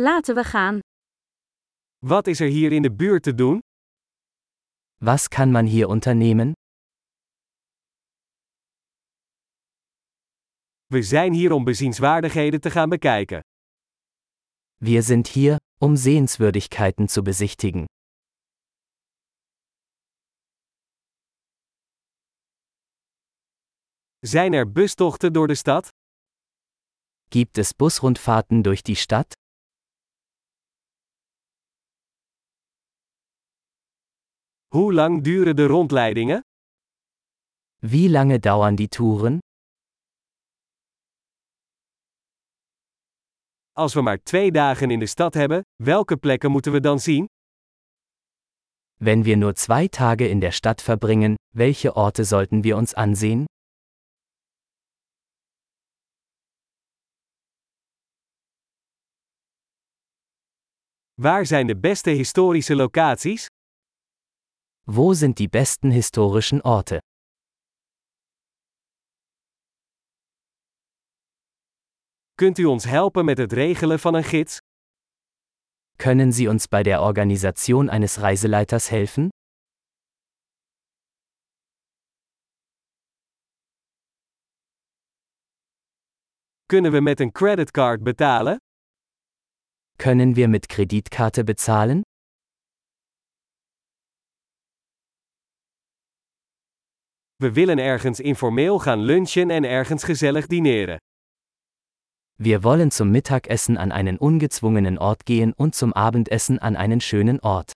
Laten we gaan. Wat is er hier in de buurt te doen? Was kann man hier unternehmen? We zijn hier om bezienswaardigheden te gaan bekijken. Wir sind hier, um Sehenswürdigkeiten zu besichtigen. Zijn er bustochten door de stad? Gibt es Busrundfahrten durch die Stadt? Hoe lang duren de rondleidingen? Wie lange dauern die Touren? Als we maar twee dagen in de stad hebben, welke plekken moeten we dan zien? Wenn wir nur zwei Tage in der Stadt verbringen, welche Orte sollten wir uns ansehen? Waar zijn de beste historische locaties? Wo sind die besten historischen Orte? Kunt u ons helpen met het regelen van een gids? Können Sie uns bei der Organisation eines Reiseleiters helfen? Kunnen we met een creditcard betalen? Können wir mit Kreditkarte bezahlen? We willen ergens informeel gaan lunchen en ergens gezellig dineren. Wir wollen zum Mittagessen an einen ungezwungenen Ort gehen und zum Abendessen an einen schönen Ort.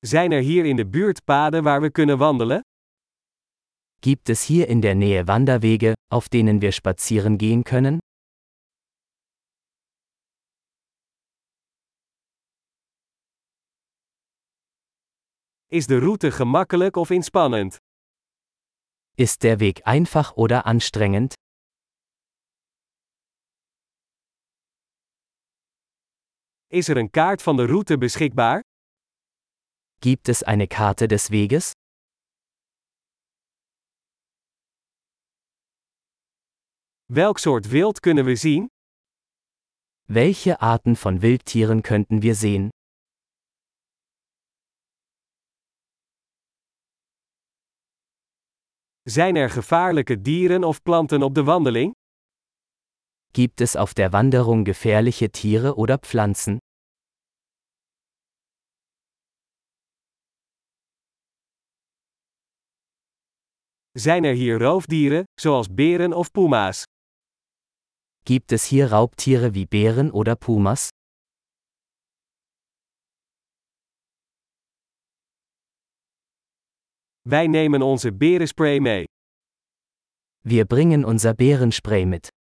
Zijn er hier in de buurt paden waar we kunnen wandelen? Gibt es hier in der Nähe Wanderwege, auf denen wir spazieren gehen können? Is de route gemakkelijk of inspannend? Ist der Weg einfach oder anstrengend? Is er een kaart van de route beschikbaar? Gibt es eine Karte des Weges? Welk soort wild kunnen we zien? Welche Arten von Wildtieren könnten wir sehen? Zijn er gevaarlijke dieren of planten op de wandeling? Gibt es auf der Wanderung gefährliche Tiere oder Pflanzen? Zijn er hier roofdieren, zoals beren of puma's? Gibt es hier Raubtiere wie Bären oder Pumas? Wij nemen onze berenspray mee. Wir bringen unser Bärenspray mit.